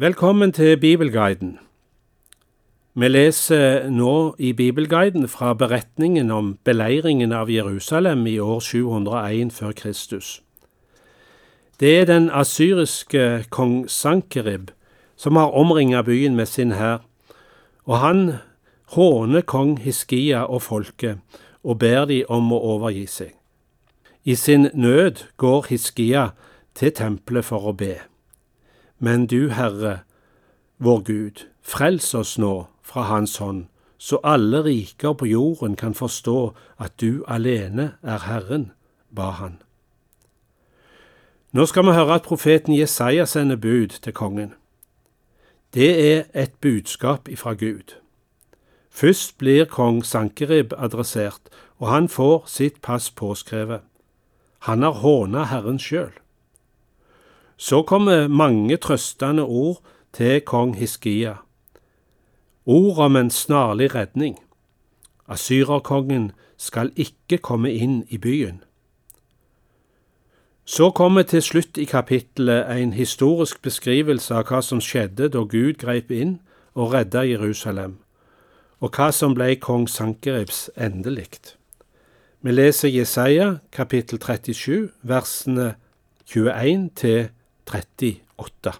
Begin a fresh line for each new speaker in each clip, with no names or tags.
Velkommen til Bibelguiden. Vi leser nå i Bibelguiden fra beretningen om beleiringen av Jerusalem i år 701 før Kristus. Det er den asyriske kong Sankerib som har omringa byen med sin hær, og han håner kong Hiskia og folket og ber de om å overgi seg. I sin nød går Hiskia til tempelet for å be. Men du, Herre, vår Gud, frels oss nå fra Hans hånd, så alle riker på jorden kan forstå at du alene er Herren, ba han. Nå skal vi høre at profeten Jesaja sender bud til kongen. Det er et budskap ifra Gud. Først blir kong Sankerib adressert, og han får sitt pass påskrevet. Han har håna Herren sjøl. Så kommer mange trøstende ord til kong Hiskia. Ord om en snarlig redning. Asyrerkongen skal ikke komme inn i byen. Så kommer til slutt i kapittelet en historisk beskrivelse av hva som skjedde da Gud grep inn og redda Jerusalem, og hva som ble kong Sankeribs endelikt. Vi leser Jesaja kapittel 37, versene 21 til 38.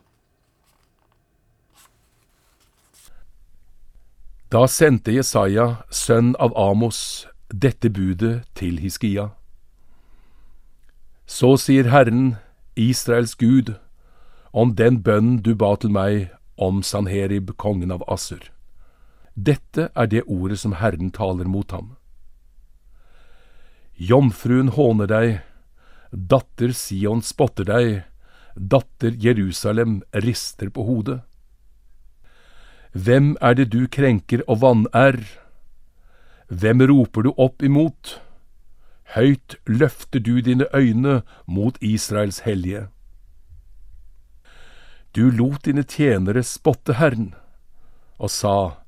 Da sendte Jesaja, sønn av Amos, dette budet til Hiskia. Så sier Herren, Israels Gud, om den bønnen du ba til meg om Sanherib, kongen av Assur. Dette er det ordet som Herren taler mot ham. Jomfruen håner deg, datter Sion spotter deg, datter Jerusalem rister på hodet. Hvem er det du krenker og vanær? Hvem roper du opp imot? Høyt løfter du dine øyne mot Israels hellige. Du lot dine tjenere spotte Herren, og sa,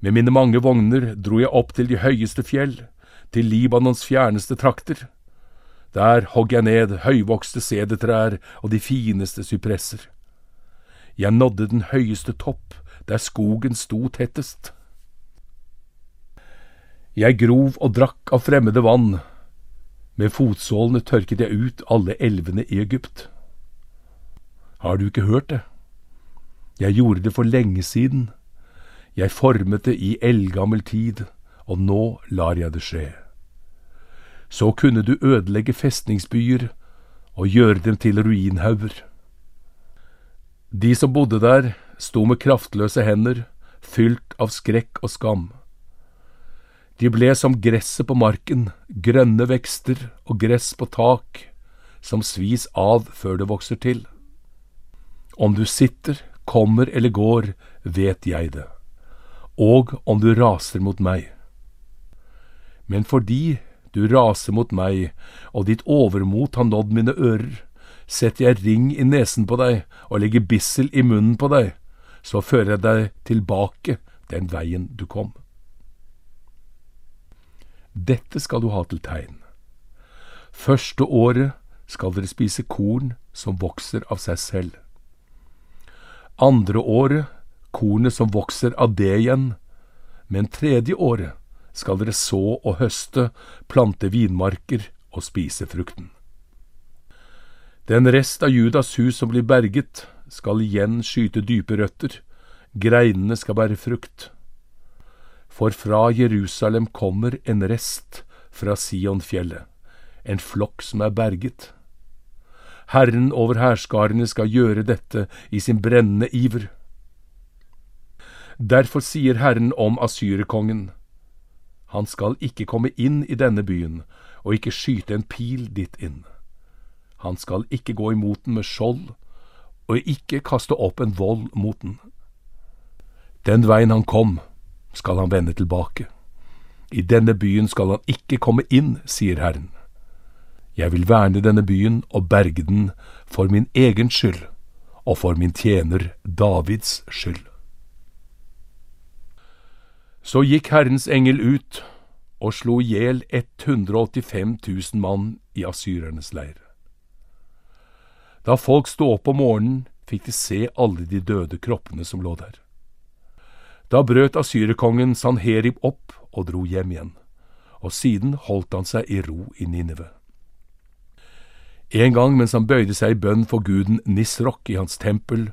Med mine mange vogner dro jeg opp til de høyeste fjell, til Libanons fjerneste trakter. Der hogg jeg ned høyvokste sedertrær og de fineste sypresser. Jeg nådde den høyeste topp, der skogen sto tettest. Jeg grov og drakk av fremmede vann, med fotsålene tørket jeg ut alle elvene i Egypt. Har du ikke hørt det? Jeg gjorde det for lenge siden, jeg formet det i eldgammel tid, og nå lar jeg det skje. Så kunne du ødelegge festningsbyer og gjøre dem til ruinhauger. De som bodde der, sto med kraftløse hender, fylt av skrekk og skam. De ble som gresset på marken, grønne vekster og gress på tak, som svis av før det vokser til. Om du sitter, kommer eller går, vet jeg det, og om du raser mot meg. Men fordi du raser mot meg, og ditt overmot har nådd mine ører, setter jeg ring i nesen på deg og legger bissel i munnen på deg, så fører jeg deg tilbake den veien du kom. Dette skal du ha til tegn. Første året skal dere spise korn som vokser av seg selv. Andre året kornet som vokser av det igjen, men tredje året skal dere så og høste, plante vinmarker og spise frukten. Den rest av Judas hus som blir berget, skal igjen skyte dype røtter, greinene skal bære frukt. For fra Jerusalem kommer en rest fra Sionfjellet, en flokk som er berget. Herren over hærskarene skal gjøre dette i sin brennende iver. Derfor sier Herren om asyrerkongen, han skal ikke komme inn i denne byen og ikke skyte en pil dit inn. Han skal ikke gå imot den med skjold og ikke kaste opp en vold mot den. Den veien han kom, skal han vende tilbake. I denne byen skal han ikke komme inn, sier Herren. Jeg vil verne denne byen og berge den for min egen skyld og for min tjener Davids skyld. Så gikk Herrens engel ut og slo i hjel 185 000 mann i asyrernes leir. Da folk sto opp om morgenen, fikk de se alle de døde kroppene som lå der. Da brøt asyrerkongen Sanherib opp og dro hjem igjen, og siden holdt han seg i ro i Ninive. En gang mens han bøyde seg i bønn for guden Nisrok i hans tempel,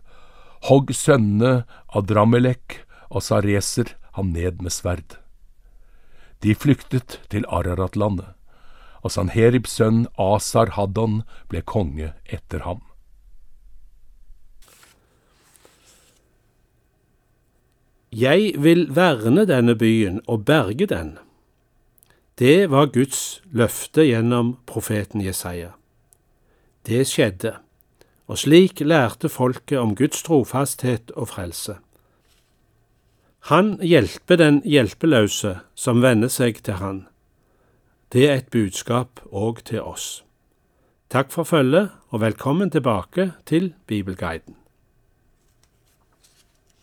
hogg sønnene Adramelek og Sareser ham ned med sverd. De flyktet til Araratlandet, og Sanheribs sønn Asar Haddon ble konge etter ham.
Jeg vil verne denne byen og berge den. Det var Guds løfte gjennom profeten Jesaja. Det skjedde, og slik lærte folket om Guds trofasthet og frelse. Han hjelper den hjelpeløse som venner seg til Han. Det er et budskap òg til oss. Takk for følget, og velkommen tilbake til Bibelguiden.